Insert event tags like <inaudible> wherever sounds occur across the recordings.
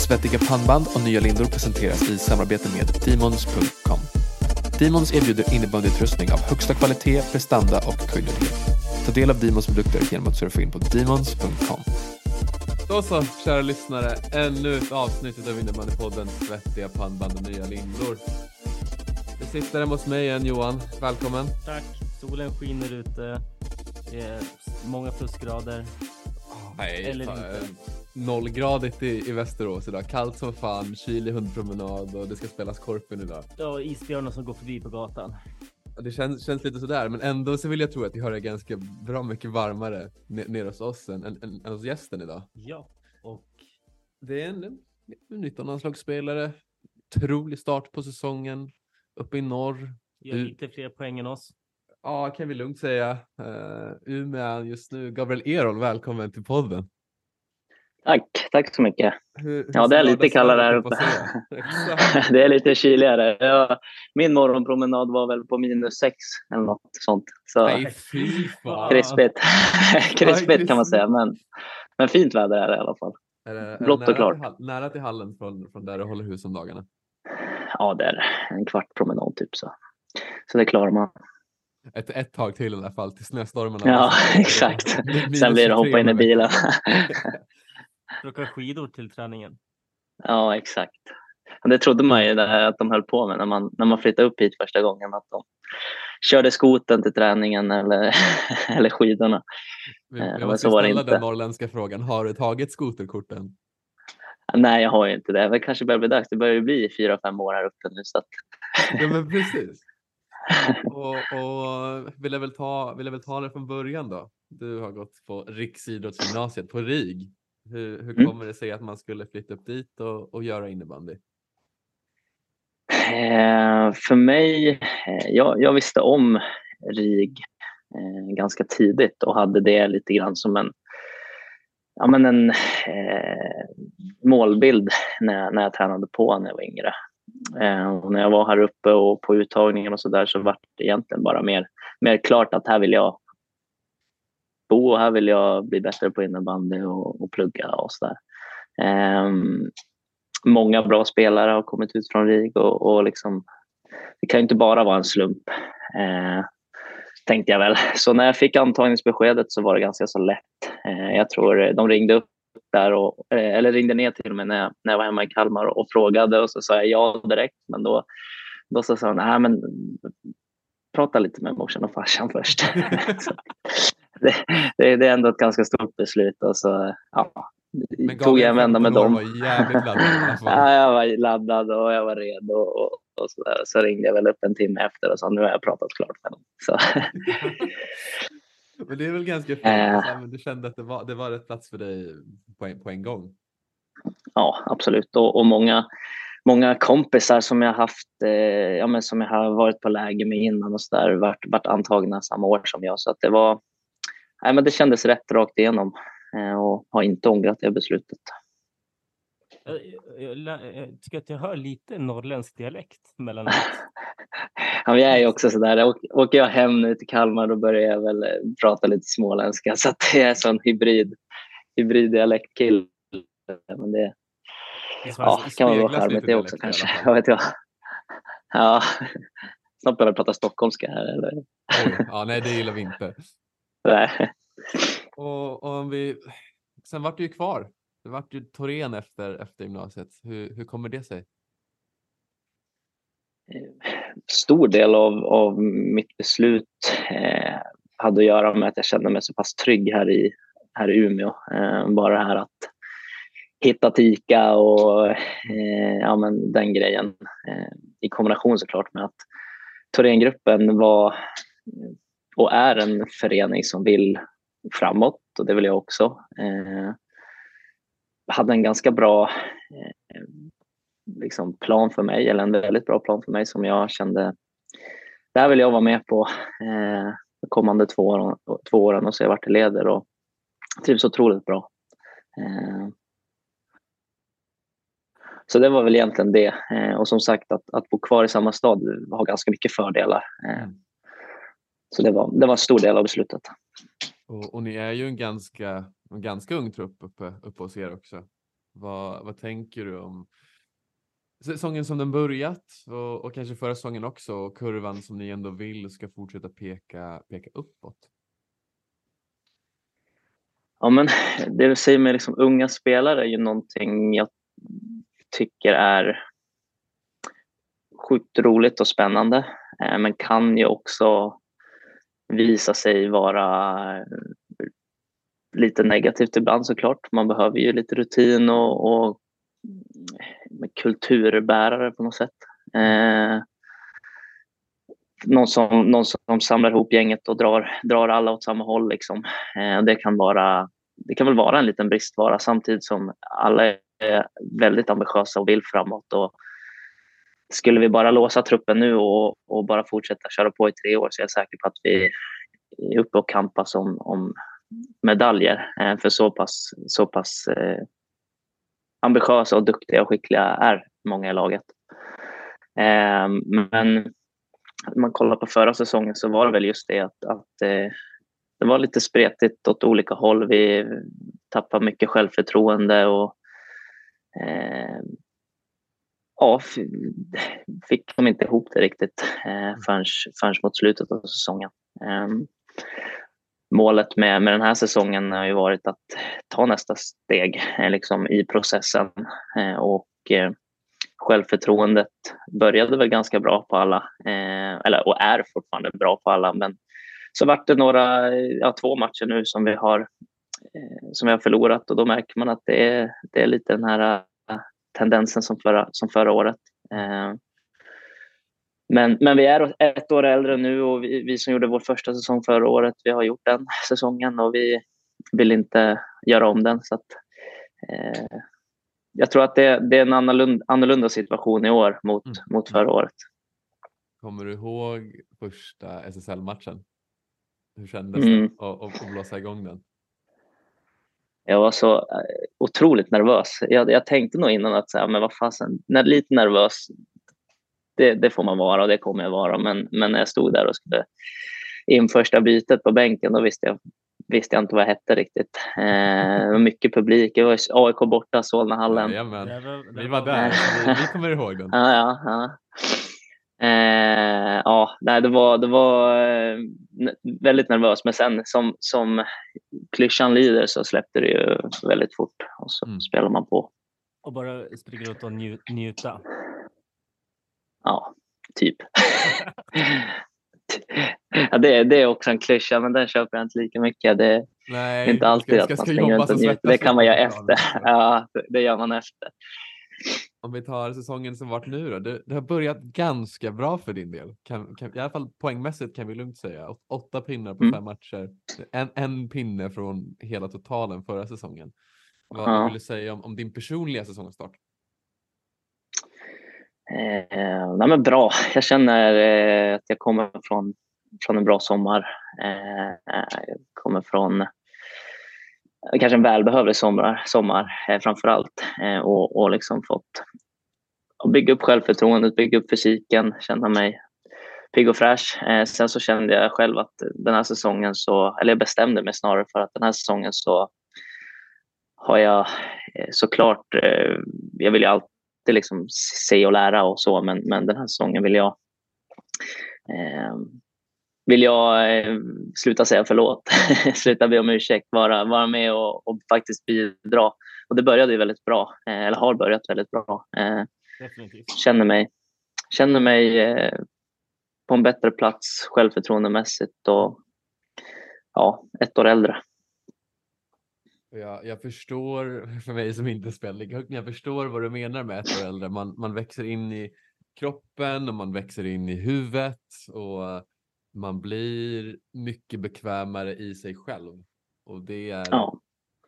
Svettiga pannband och nya lindor presenteras i samarbete med Demons.com. Demons erbjuder innebandyutrustning av högsta kvalitet, prestanda och kunnighet. Ta del av Demons produkter genom att surfa in på Demons.com. Då så, kära lyssnare. Ännu ett avsnitt av Innebandypodden Svettiga pannband och nya lindor. Det sitter hemma hos mig igen Johan. Välkommen. Tack. Solen skiner ute. Det är många plusgrader. Nej, Eller inte. Nollgradigt i, i Västerås idag. Kallt som fan, kylig hundpromenad och det ska spelas korpen idag. Ja, isbjörnar som går förbi på gatan. Det känns, känns lite sådär, men ändå så vill jag tro att vi har det ganska bra mycket varmare ne- nere hos oss än, än, än, än hos gästen idag. Ja, och Det är en, en 19 landslagsspelare, otrolig start på säsongen, uppe i norr. gör Du- lite fler poäng än oss. Ja, kan vi lugnt säga. Uh, Umeå just nu. Gabriel Erol, välkommen till podden. Tack, tack så mycket. Hur, Ja, det är lite kallare här uppe. <laughs> det är lite kyligare. Ja, min morgonpromenad var väl på minus sex eller något sånt. Så Nej, fy fan. krispigt. <laughs> krispigt kan man säga, men, men fint väder är det i alla fall. Är det, är Blått och klart. till Nära till hallen från, från där du håller hus om dagarna. Ja, det är en kvart promenad typ så. Så det klarar man. Ett, ett tag till i alla fall, till snöstormarna. Ja, <laughs> exakt. Sen blir det hoppa in i bilen. För att åka skidor till träningen. ja, exakt. Det trodde man ju där att de höll på med när man, när man flyttade upp hit första gången. Att de körde skoten till träningen eller, <laughs> eller skidorna. Eh, jag men måste så var ställa inte. den norrländska frågan. Har du tagit skoterkorten? Nej, jag har ju inte det. Det kanske börjar bli dags. Det börjar ju bli fyra, fem år här uppe nu. Så att, Ja, men <laughs> precis. Och, och vill, jag väl ta, vill jag väl ta det från början då? Du har gått på Riksidrottsgymnasiet på RIG. Hur, hur Mm. kommer det sig att man skulle flytta upp dit och, och göra innebandy? eh, för mig, eh, jag, jag visste om RIG eh, ganska tidigt och hade det lite grann som en, ja, men en eh, målbild när, jag- när jag tränade på när jag var yngre. Eh, och när jag var här uppe och på uttagningen och så där så var det egentligen bara mer, mer klart att här vill jag bo och här vill jag bli bättre på innebandy och, och plugga och så där. Ehm, många bra spelare har kommit ut från RIG och, och liksom, det kan ju inte bara vara en slump. Eh, tänkte jag väl. Så när jag fick antagningsbeskedet så var det ganska så lätt. Eh, jag tror de ringde upp där och, eh, eller ringde ner till mig när jag, när jag var hemma i Kalmar och, och frågade och så sa jag ja direkt. Men då, då så sa hon, nej men prata lite med morsan och farsan först. <laughs> <laughs> Så det, det, är ändå ett ganska stort beslut och så ja, Men tog jag en vända med 15 år dem. var jävligt laddad. <laughs> Ja, jag var laddad och jag var redo. Och, och så, där. så ringde jag väl upp en timme efter och sa nu har jag pratat klart med dem. Så, <laughs> Men det är väl ganska fint. Men du kände att det var, det var rätt plats för dig på en, på en gång. ja, absolut. Och, och många, många kompisar som jag haft, eh, ja, men som jag har varit på läger med innan och så där, varit, varit antagna samma år som jag. Så att det var, nej, men det kändes rätt rakt igenom eh, och har inte ångrat det beslutet. Jag, jag, jag, tycker att jag hör lite norrländsk dialekt mellan <laughs> Ja, men jag är ju också sådär, Åk- åker jag hem nu till Kalmar då börjar jag väl eh, prata lite småländska <laughs> så att det är sån hybrid, hybrid dialektkille. Men det, ja, det kan vara charmigt det också kanske. <laughs> Jag vet jag. Ja, snart börjar jag prata stockholmska här. Eller? Oj, ja, nej, det gillar vi inte. Nej. Och, och om vi, sen vart du ju kvar. Du vart ju Torén efter, efter gymnasiet. Hur, hur kommer det sig? Stor del av, av mitt beslut eh, hade att göra med att jag kände mig så pass trygg här i, här i Umeå. Eh, bara det här att hitta Tika och eh, ja, men den grejen eh, i kombination såklart med att Thorengruppen var och är en förening som vill framåt och det vill jag också. Eh, hade en ganska bra eh, liksom plan för mig, eller en väldigt bra plan för mig som jag kände, det här vill jag vara med på eh, de kommande två åren, två åren och se vart det leder och trivs otroligt bra. Eh, så det var väl egentligen det. Eh, och som sagt att, att bo kvar i samma stad har ganska mycket fördelar. Eh, Mm så det var, det var en stor del av beslutet. Och, och ni är ju en ganska, en ganska ung trupp uppe, uppe hos er också. Vad, vad tänker du om säsongen som den börjat och, och kanske förra säsongen också och kurvan som ni ändå vill ska fortsätta peka, peka uppåt? Ja, men det du säger med liksom unga spelare är ju någonting jag tycker är sjukt roligt och spännande, eh, men kan ju också visa sig vara eh, lite negativt ibland såklart. Man behöver ju lite rutin och, och kulturbärare på något sätt. Eh, någon, som, någon som samlar ihop gänget och drar, drar alla åt samma håll. Liksom. Eh, det, kan vara, det kan väl vara en liten bristvara samtidigt som alla är väldigt ambitiösa och vill framåt. Och skulle vi bara låsa truppen nu och, och bara fortsätta köra på i tre år så är jag säker på att vi är uppe och kampas om, om medaljer. Eh, för så pass, så pass eh, ambitiösa och duktiga och skickliga är många i laget. Eh, men om man kollar på förra säsongen så var det väl just det att, att eh, det var lite spretigt åt olika håll. Vi tappade mycket självförtroende och eh, ja, fick de inte ihop det riktigt eh, förrän, förrän mot slutet av säsongen. Eh, målet med, med den här säsongen har ju varit att ta nästa steg eh, liksom, i processen eh, och eh, självförtroendet började väl ganska bra på alla, eller, och är fortfarande bra på alla. Men så vart det några, ja, två matcher nu som vi har som vi har förlorat och då märker man att det är, det är lite den här tendensen som förra, som förra året. Men, men vi är ett år äldre nu och vi, vi, som gjorde vår första säsong förra året, vi har gjort den säsongen och vi vill inte göra om den. Så att, eh, jag tror att det, det, är en annorlunda, annorlunda situation i år mot, mm. mot förra året. Kommer du ihåg första SSL-matchen? Hur kändes mm. det att, att blåsa igång den? Jag var så eh, otroligt nervös. Jag, jag tänkte nog innan att säga, men vad fasen, när lite nervös, det, det, får man vara och det kommer jag vara. Men, men när jag stod där och skulle in första bytet på bänken, då visste jag, visste jag inte vad jag hette riktigt. Eh, mycket publik. Det var AIK borta, Solnahallen. Jajamän. Vi var där, vi, vi kommer ihåg den. ja, ja, ja. Eh, ja, nej, det var, det var eh, väldigt nervös, men sen som, som klyschan lider så släppte det ju väldigt fort och så mm. spelar man på. Och bara springer runt och njuta ja, typ. <laughs> ja, det, det är också en klyscha, men den köper jag inte lika mycket. Det är Nej, inte alltid ska, att man springer runt och njuter. Det kan man göra efter. <laughs> Ja, det gör man efter. Om vi tar säsongen som varit nu då. Det, det har börjat ganska bra för din del. Kan, kan, I alla fall poängmässigt kan vi lugnt säga. Åtta pinnar på mm. fem matcher. En, en pinne från hela totalen förra säsongen. Vad ja. vill du säga om, om din personliga säsongstart? Eh, nej men bra. Jag känner eh, att jag kommer från, från en bra sommar. Eh, jag kommer från kanske en välbehövlig sommar, sommar eh, framför allt eh, och, och liksom fått bygga upp självförtroendet, bygga upp fysiken, känna mig pigg och fräsch. Eh, sen så kände jag själv att den här säsongen så, eller jag bestämde mig snarare för att den här säsongen så har jag eh, såklart, eh, jag vill ju alltid alltid liksom se och lära och så, men, men den här säsongen vill jag eh, vill jag eh, sluta säga förlåt, <laughs> sluta be om ursäkt, vara, vara med och, och faktiskt bidra. Och det började ju väldigt bra, eh, eller har börjat väldigt bra. Eh, känner mig, känner mig eh, på en bättre plats självförtroendemässigt och ja, ett år äldre. Jag, jag förstår, <laughs> för mig som inte spelar lika högt, jag förstår vad du menar med ett år äldre. Man, man växer in i kroppen och man växer in i huvudet och man blir mycket bekvämare i sig själv. Och det är ja.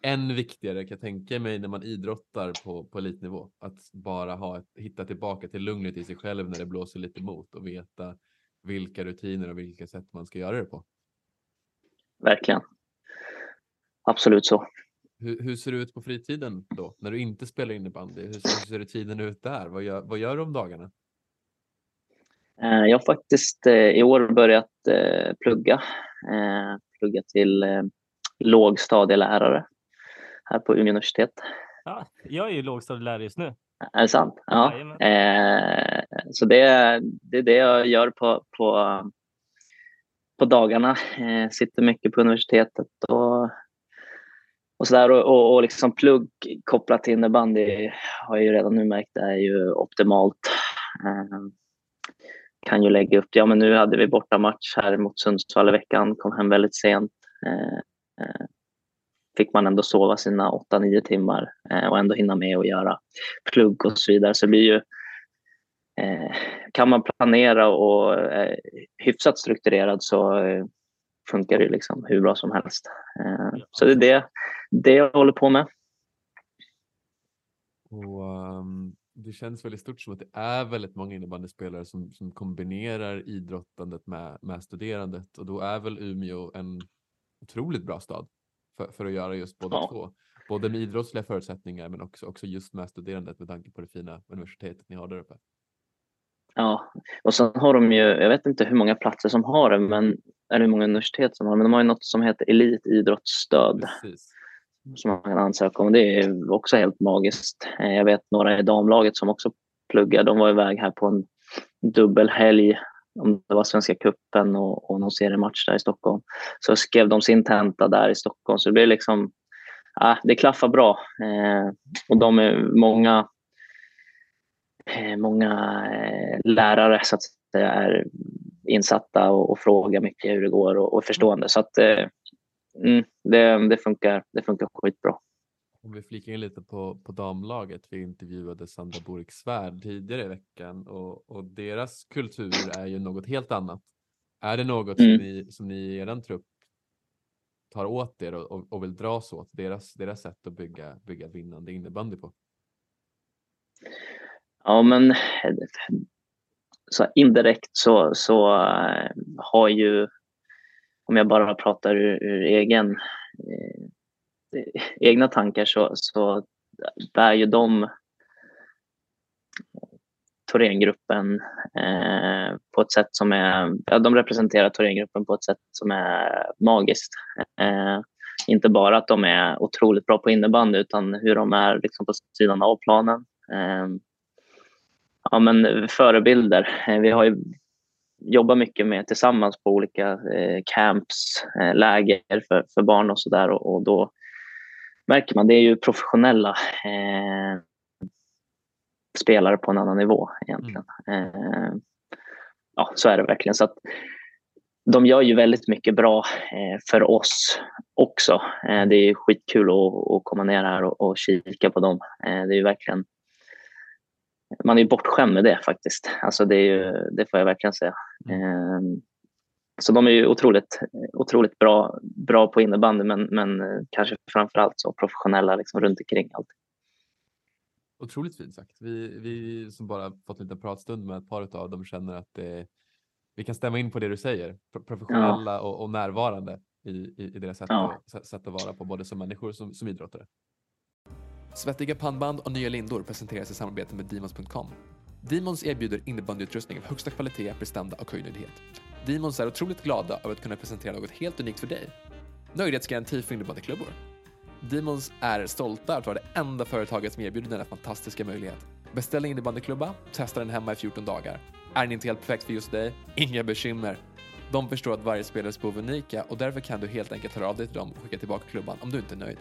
än viktigare kan jag tänka mig när man idrottar på, på elitnivå. Att bara ha ett, hitta tillbaka till lugnet i sig själv när det blåser lite emot och veta vilka rutiner och vilka sätt man ska göra det på. Verkligen. Absolut så. Hur, hur, ser det ut på fritiden då? När du inte spelar innebandy? Hur, hur ser tiden ut där? Vad gör, vad gör du om dagarna? Eh, jag har faktiskt eh, i år börjat eh, plugga. Plugga till lågstadielärare här på Umeå universitet. Ja, jag är ju lågstadielärare just nu. Är det sant? Ja. Eh, så det, det är det jag gör på, på, på dagarna. Eh, sitter mycket på universitetet och, och sådär. Och, och, och liksom plugg kopplat till innebandy har jag ju redan nu märkt är ju optimalt. Eh, kan ju lägga upp, ja men nu hade vi bortamatch här mot Sundsvall i veckan, kom hem väldigt sent. Eh, eh, fick man ändå sova sina 8-9 timmar eh, och ändå hinna med att göra plugg och så vidare. Så det blir ju, eh, kan man planera och eh, hyfsat strukturerad så eh, funkar det liksom hur bra som helst. Eh, så det är det, det jag håller på med. Och, um, det känns väldigt stort som att det är väldigt många innebandyspelare som, som kombinerar idrottandet med, med studerandet och då är väl Umeå en otroligt bra stad för, för att göra just båda Ja. två. Både med idrottsliga förutsättningar men också, också just med studerandet med tanke på det fina universitetet ni har där uppe. Ja, och sen har de ju, jag vet inte hur många platser som har det, men eller hur många universitet som har det, men de har ju något som heter elitidrottsstöd Precis som man kan ansöka om. Det är också helt magiskt. Eh, jag vet några i damlaget som också pluggar. De var iväg här på en dubbelhelg, om det var Svenska cupen och, och någon seriematch där i Stockholm. Så skrev de sin tenta där i Stockholm. Så det blir liksom, ja, det klaffar bra. Eh, och de är många, eh, många eh, lärare så att säga är insatta och, och frågar mycket hur det går och, och är förstående. Så att eh, mm, det, det, funkar, det funkar skitbra. Om vi flikar in lite på, på damlaget. Vi intervjuade Sandra Borik Svärd tidigare i veckan och, och deras kultur är ju något helt annat. Är det något Mm. som, ni, som ni i er trupp tar åt er och, och, vill dras åt? Deras, deras sätt att bygga, bygga vinnande innebandy på? Ja, men så indirekt så, så eh, har ju, om jag bara pratar ur, ur egen, eh, egna tankar så, så bär ju de Thorengruppen eh, på ett sätt som är, ja, de representerar Thorengruppen på ett sätt som är magiskt. Eh, inte bara att de är otroligt bra på innebandy utan hur de är liksom på sidan av planen. Eh, ja, men förebilder. Eh, Vi har ju jobbat mycket med tillsammans på olika eh, camps, eh, läger för, för barn och sådär och, och då märker man det är ju professionella eh, spelare på en annan nivå egentligen. Eh, ja, så är det verkligen. Så att de gör ju väldigt mycket bra eh, för oss också. Eh, det är skitkul att, att komma ner här och, och kika på dem. Det är ju verkligen man är bortskämd med det faktiskt. Alltså det, är ju, det får jag verkligen säga. Eh, så de är ju otroligt, otroligt bra, bra på innebandy men, men eh, kanske framför allt så professionella liksom runt omkring allt. Otroligt fint sagt. Vi, vi som bara fått en liten pratstund med ett par av dem känner att det, vi kan stämma in på det du säger. Pro- Professionella och, och närvarande i, i, i deras sätt, Ja. sätt att vara på, både som människor och som, som idrottare. Svettiga pannband och nya lindor presenteras i samarbete med Demons.com. Demons erbjuder innebandyutrustning av högsta kvalitet, prestanda och höjdnöjdhet. Demons är otroligt glada över att kunna presentera något helt unikt för dig. Nöjdhetsgaranti för innebandyklubbor. Demons är stolta att vara det enda företaget som erbjuder denna fantastiska möjlighet. Beställ en innebandyklubba, testa den hemma i 14 dagar. Är den inte helt perfekt för just dig? Inga bekymmer. De förstår att varje spelares behov är unika och därför kan du helt enkelt höra av dig till dem och skicka tillbaka klubban om du inte är nöjd.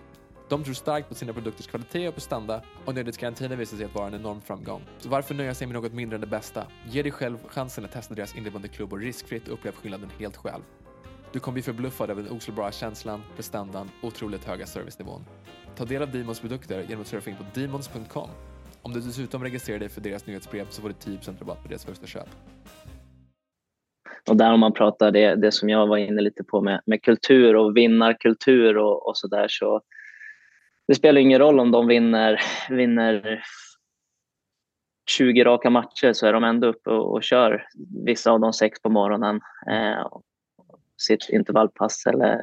De tror starkt på sina produkters kvalitet och prestanda och nöjdhetsgarantin har visat sig att vara en enorm framgång. Så varför nöja sig med något mindre än det bästa? Ge dig själv chansen att testa deras innebandyklubbor riskfritt och upplev skillnaden helt själv. Du kommer bli förbluffad över den oslagbara känslan, prestandan och otroligt höga servicenivån. Ta del av Demons produkter genom att surfa in på demons.com. Om du dessutom registrerar dig för deras nyhetsbrev så får du 10% rabatt på deras första köp. Och där om man pratar det, det som jag var inne lite på med, med kultur och vinnarkultur och, och så där så det spelar ingen roll om de vinner, vinner 20 raka matcher så är de ändå uppe och, och kör vissa av de sex på morgonen. Eh, sitt intervallpass eller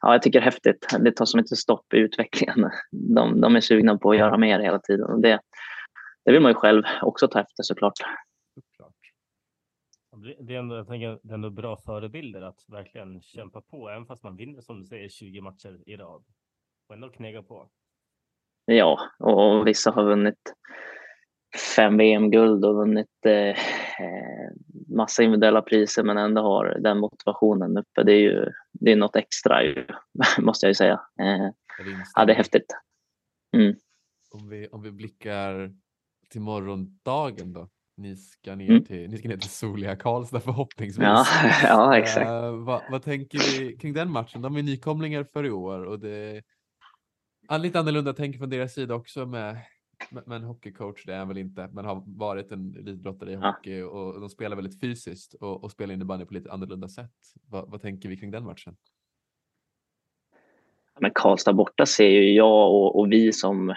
ja, jag tycker det är häftigt. Det tar som inte stopp i utvecklingen. De, de är sugna på att göra mer hela tiden och det, det vill man ju själv också ta efter såklart. Såklart. Det är, ändå, jag tänker, det är ändå bra förebilder att verkligen kämpa på, även fast man vinner som du säger 20 matcher i rad. Och ändå knega på. ja, och vissa har vunnit fem VM-guld och vunnit eh, massa individuella priser men ändå har den motivationen uppe. Det är ju det är något extra ju, <laughs> måste jag ju säga. Eh, ja, det är häftigt. Mm. Om, vi, om vi blickar till morgondagen då? Ni ska ner mm. till, ni ska ner till soliga Karlstad förhoppningsvis. Ja, <laughs> ja exakt. Uh, vad, vad, tänker vi kring den matchen? De är nykomlingar för i år och det är lite annorlunda tänker från deras sida också med, en hockeycoach. Det är han väl inte, men har varit en elitbrottare i hockey ja. och de spelar väldigt fysiskt och, och spelar innebandy på lite annorlunda sätt. Va, vad tänker vi kring den matchen? Men Karlstad borta ser ju jag och, och vi som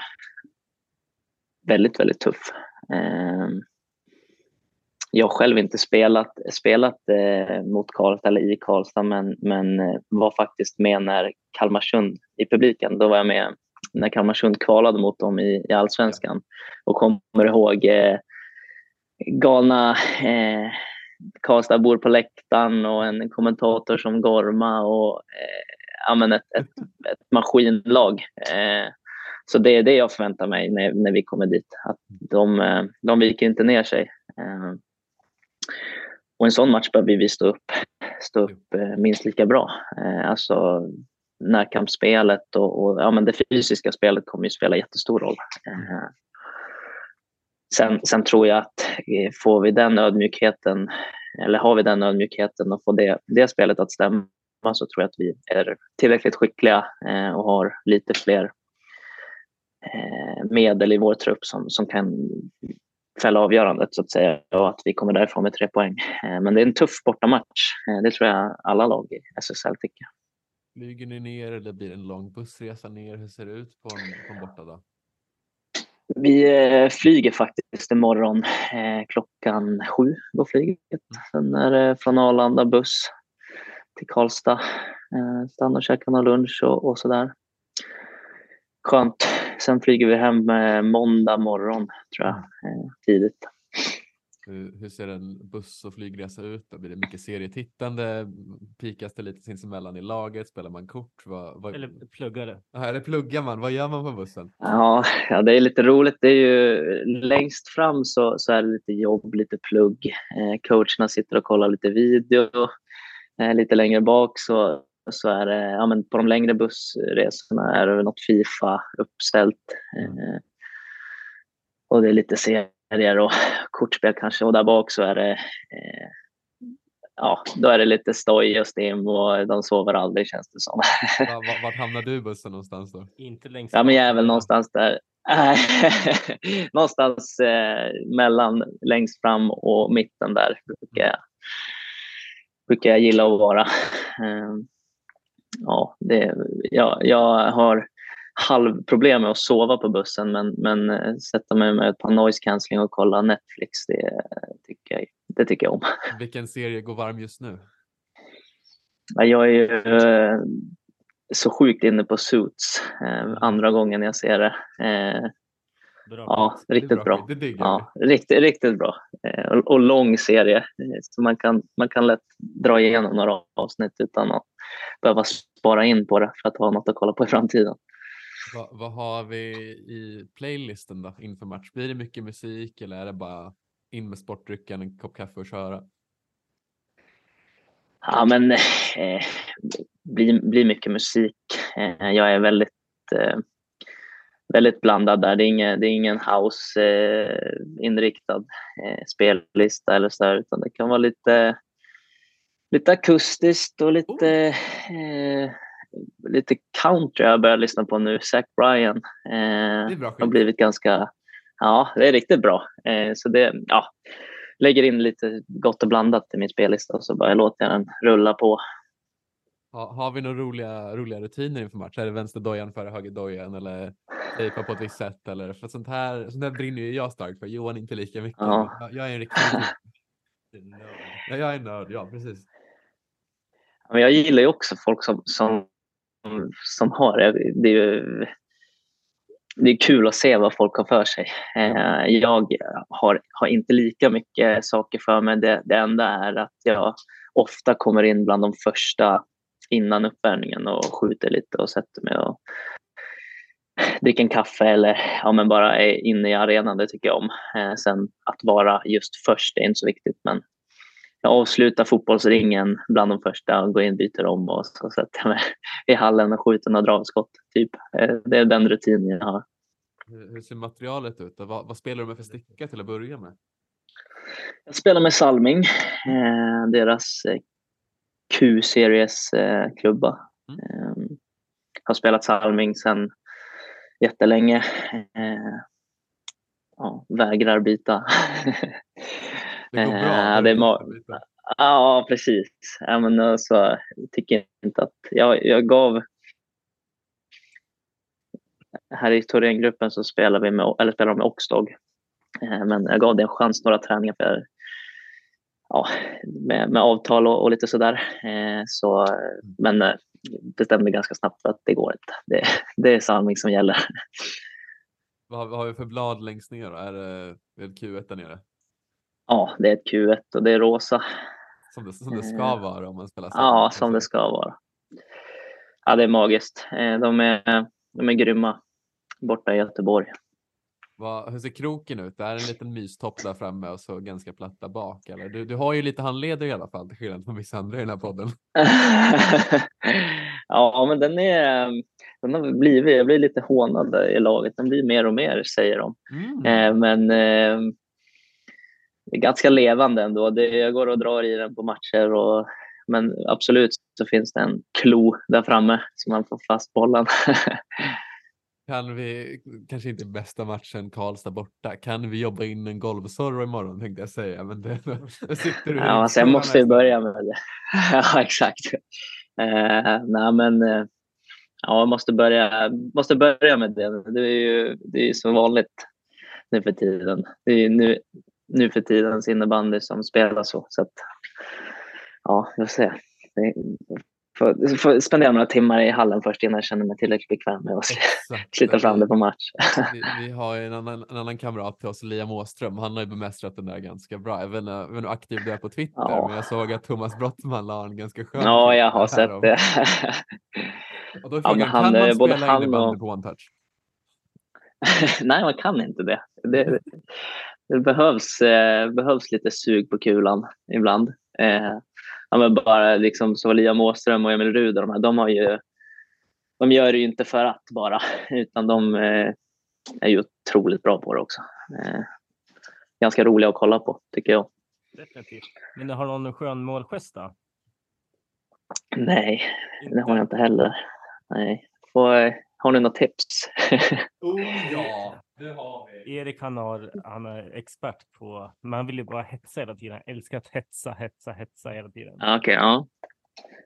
väldigt, väldigt tuff. Eh, jag själv inte spelat, spelat eh, mot Karlstad eller i Karlstad men, men eh, var faktiskt med när Kalmarsund i publiken, då var jag med när Kalmarsund kvalade mot dem i, i allsvenskan och kommer ihåg eh, galna eh, Karlstadbor på läktaren och en kommentator som gorma och eh, ett, ett, ett maskinlag. Eh, så det är det jag förväntar mig när, när vi kommer dit. Att de, eh, de viker inte ner sig. Eh, och en sån match behöver vi stå upp, stå upp eh, minst lika bra. Alltså närkampsspelet och, och, ja, men det fysiska spelet kommer ju spela jättestor roll. Sen, sen tror jag att får vi den ödmjukheten, eller har vi den ödmjukheten och får det, det spelet att stämma så tror jag att vi är tillräckligt skickliga och har lite fler Eh, medel i vår trupp som, som kan fälla avgörandet så att säga och att vi kommer därifrån med tre poäng. Eh, men det är en tuff bortamatch. Eh, det tror jag alla lag i SSL tycker. Flyger ni ner eller blir det en lång bussresa ner? Hur ser det ut på en, på en bortadag? Vi flyger faktiskt imorgon eh, klockan sju går flyget. Mm. Sen är det från Arlanda buss till Karlstad. Eh, och käka någon lunch och, och sådär. Skönt sen flyger vi hem eh, måndag morgon tror jag, eh, tidigt. Hur, hur, ser en buss och flygresa ut? Då? Blir det mycket serietittande? Pikas det lite sinsemellan i laget? Spelar man kort? Vad, vad... Eller pluggar det? Ja, eller pluggar man? Vad gör man på bussen? Ja, ja, det är lite roligt. Det är ju längst fram så, så är det lite jobb, lite plugg. Eh, coacherna sitter och kollar lite video. Eh, lite längre bak så så är det, ja, men på de längre bussresorna är det något Fifa uppställt. Mm. Eh, och det är lite serier och <laughs> kortspel kanske. Och där bak så är det eh, ja, då är det lite stoj och stim och de sover aldrig känns det som. <laughs> Vart, vart hamnar du i bussen någonstans då? Inte längst Ja, men jag är väl någonstans där. <laughs> någonstans eh, mellan längst fram och mitten där brukar jag, brukar jag gilla att vara. Eh, ja, det, ja, jag har halvproblem med att sova på bussen men, men eh, sätta mig med ett par noise cancelling och kolla Netflix, det tycker jag, det tycker jag om. Vilken serie går varm just nu? Ja, jag är ju eh, så sjukt inne på Suits, eh, andra gången jag ser det. Bra. Ja, riktigt bra. bra. Ja, riktigt, riktigt bra. Och, och, lång serie, så man kan, man kan lätt dra igenom några avsnitt utan att behöva spara in på det för att ha något att kolla på i framtiden. Va, vad har vi i playlisten då inför match? Blir det mycket musik eller är det bara in med sportdrycken, en kopp kaffe och köra? Ja, men eh, blir, blir mycket musik. Eh, jag är väldigt, eh, väldigt blandad där. Det är ingen, det är ingen house-inriktad eh, eh, spellista eller så där, utan det kan vara lite lite akustiskt och lite, eh, lite country jag börjar lyssna på nu. Zac Bryan eh, har blivit ganska, ja det är riktigt bra. Eh, så det, ja, lägger in lite gott och blandat i min spellista och så bara låter jag den rulla på. Ha, har vi några roliga, roliga rutiner inför match? Är det vänsterdojan före högerdojan eller tejpa på ett visst sätt? Eller? För sånt här, sånt här brinner ju jag starkt för. Johan inte lika mycket. Ja. Jag, jag är en riktig Ja, jag är nörd, ja precis. Men jag gillar ju också folk som, som, som har det. Det är ju det är kul att se vad folk har för sig. Eh, jag har, har inte lika mycket saker för mig. Det, det enda är att jag ofta kommer in bland de första innan uppvärmningen och skjuter lite och sätter mig och dricka en kaffe eller ja, men bara är inne i arenan. Det tycker jag om. Eh, sen att vara just först är inte så viktigt. Men jag avslutar fotbollsringen bland de första och går in, byter om och så sätter jag mig i hallen och skjuter några dragskott. Typ. Eh, det är den rutinen jag har. Hur hur ser materialet ut? Vad, vad spelar du med för sticka till att börja med? Jag spelar med Salming, eh, deras eh, Q-series-klubba. Mm. Eh, har spelat Salming sedan jättelänge. Eh, ja, vägrar byta. <laughs> Det går bra. Eh, det är Ja, precis. Ja, men alltså, jag tycker inte att... Jag, jag gav... Här i Thorengruppen så spelar vi med, eller spelar de med Oxdog. Eh, Men jag gav det en chans några träningar för, ja, med, med avtal och, och lite sådär. Eh, Så, men eh, bestämde ganska snabbt att det går inte. Det, det är Salming som gäller. Vad, har vi för blad längst ner? Då? Är det, är det Q1 där nere? Ja, det är ett Q1 och det är rosa. Som det, som det ska Eh, vara om man spelar Ja, Salming, som det kanske. ska vara. Ja, det är magiskt. Eh, De är, de är grymma borta i Göteborg. Vad, hur ser kroken ut? Det är en liten mystopp där framme och så ganska platta bak. Eller? Du, du har ju lite handleder i alla fall, till skillnad från vissa andra i den här podden. <laughs> ja, men den är... Den har blivit, jag blir lite hånad i laget. Den blir mer och mer, säger de. Mm. Eh, men eh, det är ganska levande ändå. Det, jag går och drar i den på matcher. Och, men absolut så finns det en klo där framme så man får fast bollen. <laughs> Kan vi, kanske inte bästa matchen Karlstad borta, kan vi jobba in en golvsorro imorgon tänkte jag säga. Men det, då sitter du ja, alltså jag måste ju börja med det. <laughs> ja, exakt. Eh, nej, men eh, ja, jag måste börja, måste börja med det. Det är ju det är så vanligt nu för tiden. Det är nu, nu för tidens innebandy som spelas så. så att, ja, vi får se. Det, får, får spendera några timmar i hallen först innan jag känner mig tillräckligt bekväm med att slita fram det på match. Vi, <laughs> vi har en annan, en annan kamrat till oss, Liam Åström. Han har ju bemästrat den där ganska bra. Jag vet inte jag vet inte hur aktiv du är på Twitter, Ja. men jag såg att Thomas Brottman la en ganska skön ja, jag har sett om- det. <laughs> Och då är Ja, frågan, han, kan man spela han innebandy och- på one touch? <laughs> Nej, man kan inte det. Det, det behövs, eh, behövs lite sug på kulan ibland. Eh, ja, men bara liksom så Liam Åström och Emil Ruder, de, här, de, har ju, de gör det ju inte för att bara, <laughs> utan de eh, är ju otroligt bra på det också. Eh, ganska roliga att kolla på, tycker jag. Definitivt. Men har någon skön målgest då? Nej, det har jag inte heller. Nej. Får, eh, har ni några tips? <laughs> Oh ja. Erik han, har, han är expert på, man vill ju bara hetsa hela tiden. Han älskar att hetsa, hetsa, hetsa hela tiden. Ja, Okej, ja.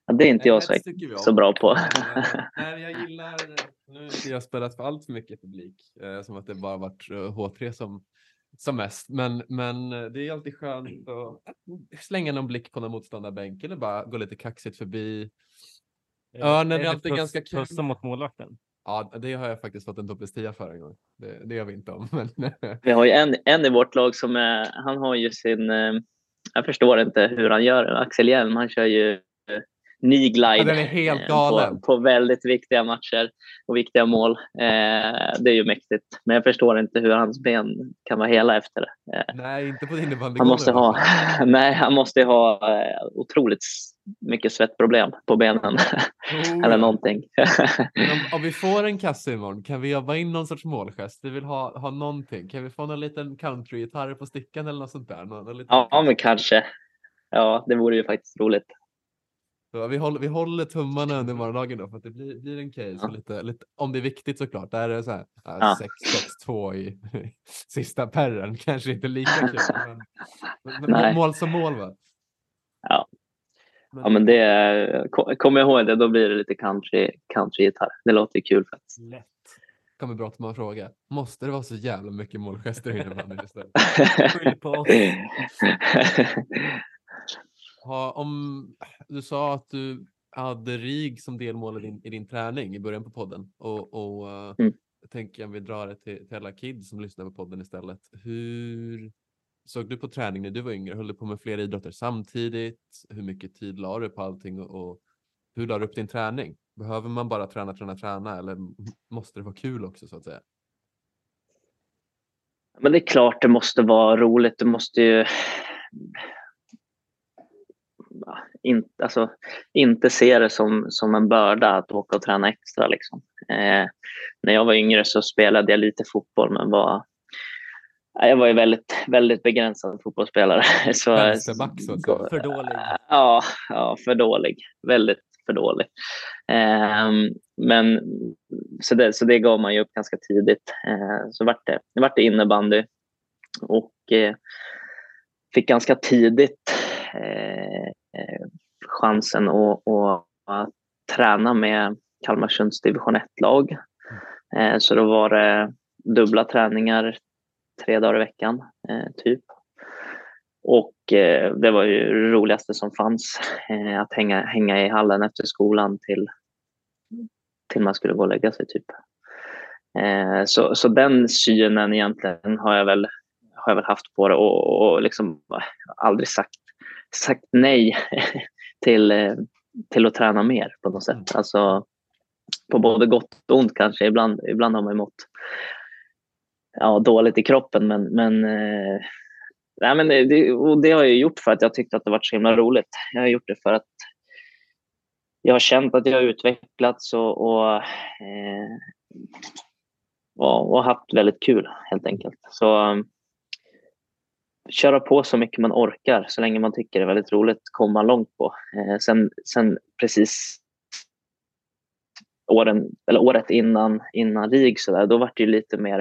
ja. Det är inte jag så, så bra på. Eh, Nej, <laughs> jag gillar, nu har inte jag spelat för allt för mycket publik, eh, som att det bara varit eh, H3 som, som mest. Men, men eh, det är alltid skönt att slänga någon blick på någon motståndarbänk eller bara gå lite kaxigt förbi. Ja, det är alltid puss- ganska kul. Pussa mot målvakten. Ja, det har jag faktiskt fått en topp 10 för en gång. Det, det gör vi inte om. <laughs> Men, Vi har ju en, en i vårt lag som är, han har ju sin, eh, jag förstår inte hur han gör, Axel Hjelm, han kör ju eh, knee glide Ja, eh. På, på väldigt viktiga matcher och viktiga mål. Eh, det är ju mäktigt, men jag förstår inte hur hans ben kan vara hela efter det. Eh, nej, inte på innebandygolvet. han måste ha, <laughs> nej, han måste ha eh, otroligt mycket svettproblem på benen <laughs> Oh, eller någonting. Om, <laughs> om vi får en kasse imorgon, kan vi jobba in någon sorts målgest? Vi vill ha, ha någonting. Kan vi få någon liten country-gitarr på stickan eller något sånt där? Någon, någon liten ja, men kanske. Ja, det vore ju faktiskt roligt. Så vi, håller, vi håller tummarna under morgondagen då för att det blir, blir en case. Ja. Lite, lite, om det är viktigt såklart. Där är det så här, Ja. ja. 6-6-2 i <laughs> sista perren. Kanske inte lika kul. <laughs> Men, men Nej. mål som mål va? Ja. Ja, men det, ko- kom ihåg det, då blir det lite country, countrygitarr. Det låter kul faktiskt. Lätt. kommer Brottman fråga. Måste det vara så jävla mycket målgester i innebandyn istället? <laughs> Skyll på oss. Ha, om du sa att du hade RIG som delmål i din, i din träning i början på podden och, och Mm. jag tänker om vi drar det till, till alla kids som lyssnar på podden istället. Hur såg du på träning när du var yngre? Höll du på med flera idrotter samtidigt? Hur mycket tid la du på allting och, och hur la du upp din träning? Behöver man bara träna, träna, träna eller måste det vara kul också så att säga? Men det är klart det måste vara roligt. Det måste ju in, alltså, inte se det som, som en börda att åka och träna extra. Liksom. Eh, när jag var yngre så spelade jag lite fotboll men var jag var ju väldigt, väldigt begränsad fotbollsspelare. <laughs> Så, Vänsterback så att. För dålig. Ja, ja, för dålig. Väldigt för dålig. Eh, men så det, så det gav man ju upp ganska tidigt. Eh, så vart det, vart det innebandy och eh, fick ganska tidigt eh, Eh, chansen att, att, att, träna med Kalmarsunds division 1-lag. Eh, så då var det dubbla träningar tre dagar i veckan, eh, typ. Och eh, det var ju det roligaste som fanns, eh, att hänga, hänga i hallen efter skolan till, till man skulle gå och lägga sig. typ. Eh, så, så den synen egentligen har jag väl, har jag väl haft på det och, och liksom aldrig sagt, sagt nej <laughs> till, eh, till att träna mer på något sätt. Mm. Alltså, på både gott och ont kanske. Ibland, ibland har man mått ja, dåligt i kroppen men, men eh, Nej, men det, och det har jag gjort för att jag tyckte att det var så himla roligt. Jag har gjort det för att jag har känt att jag har utvecklats och, och, eh, och, och haft väldigt kul helt enkelt. Så köra på så mycket man orkar så länge man tycker det är väldigt roligt kommer man långt på. Eh, sen, sen precis åren, eller året innan, innan RIG så där, då var det lite mer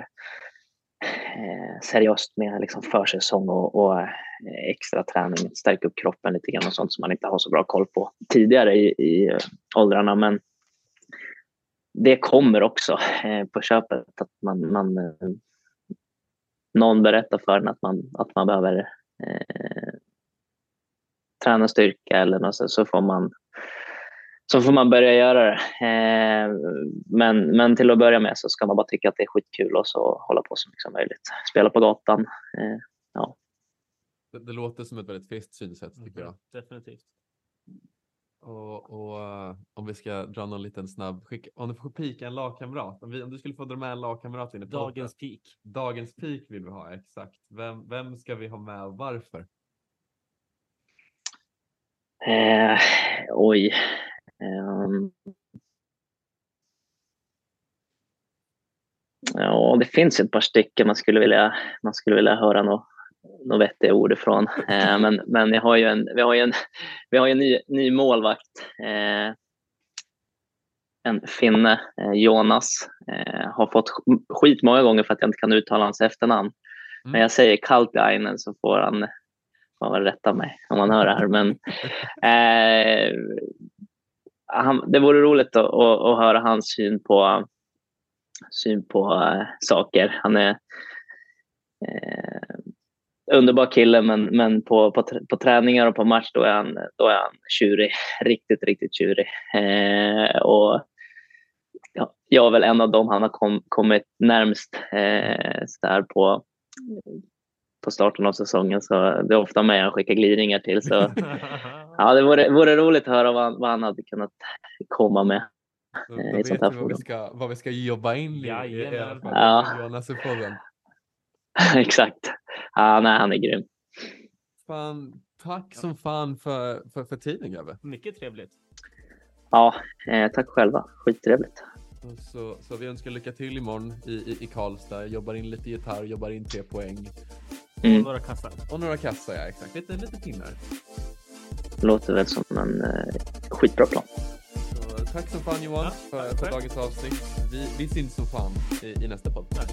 eh, seriöst med liksom försäsong och, och eh, extra träning, stärka upp kroppen lite grann och sånt som man inte har så bra koll på tidigare i, i eh, åldrarna. Men det kommer också eh, på köpet att man, man eh, någon berättar för en att man, att man behöver eh, träna styrka eller något så, så får man så får man börja göra det. Eh, men, men till att börja med så ska man bara tycka att det är skitkul och så hålla på så mycket som möjligt. Spela på gatan. Eh, ja. Det, det, låter som ett väldigt friskt synsätt tycker jag. Definitivt. Och, och uh, om vi ska dra någon liten snabb skick. Om du får pika en lagkamrat. Om, vi, om du skulle få dra med en lagkamrat in i Dagens peak. Dagens peak vill vi ha, exakt. Vem, vem ska vi ha med och varför? Eh, oj. Um, ja, det finns ett par stycken man skulle vilja, man skulle vilja höra något, något vettiga ord ifrån. Uh, men men jag har ju en, vi har ju en, vi har en ny, ny målvakt. Uh, en finne, uh, Jonas, har fått skit många gånger för att jag inte kan uttala hans efternamn. Mm. När jag säger Kalpiainen så får han man väl rätta mig om man hör det här. Men eh, han, det vore roligt att, att, att, höra hans syn på, syn på äh, saker. Han är eh, underbar kille, men, men på, på, på träningar och på match då är han, då är han tjurig. <laughs> Riktigt, riktigt tjurig. Eh, och ja, jag är väl en av dem han har kom, kommit närmst eh, så på, på starten av säsongen. Så det är ofta mig han skickar glidningar till. Så <laughs> ja, det vore, vore roligt att höra vad, vad han hade kunnat komma med. Då, då vet vi vad vi, ska, vad vi ska jobba in i, ja, i, i alla fall. Ja. <laughs> Exakt. Ja, nej, han är grym. Fan, tack som fan för, för, för tiden grabbar. Mycket trevligt. Ja, eh, tack själva. Skittrevligt. Så, så vi önskar lycka till imorgon i, i, i Karlstad. Jobbar in lite gitarr, jobbar in tre poäng. Mm. Och några kassar. Och några kassar, ja exakt. Lite, lite pinnar. Låter väl som en eh, skitbra plan. Så, tack som fan Johan ja, för, för dagens avsnitt. Vi, vi syns som fan i, i nästa podd. Tack,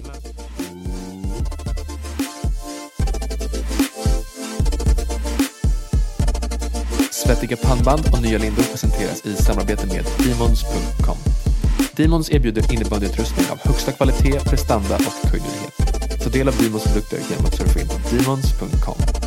Svettiga pannband och nya lindor presenteras i samarbete med Demons.com. Demons erbjuder innebandyutrustning av högsta kvalitet, prestanda och höjdlighet. Ta del av Demons produkter genom att surfa in på demons.com.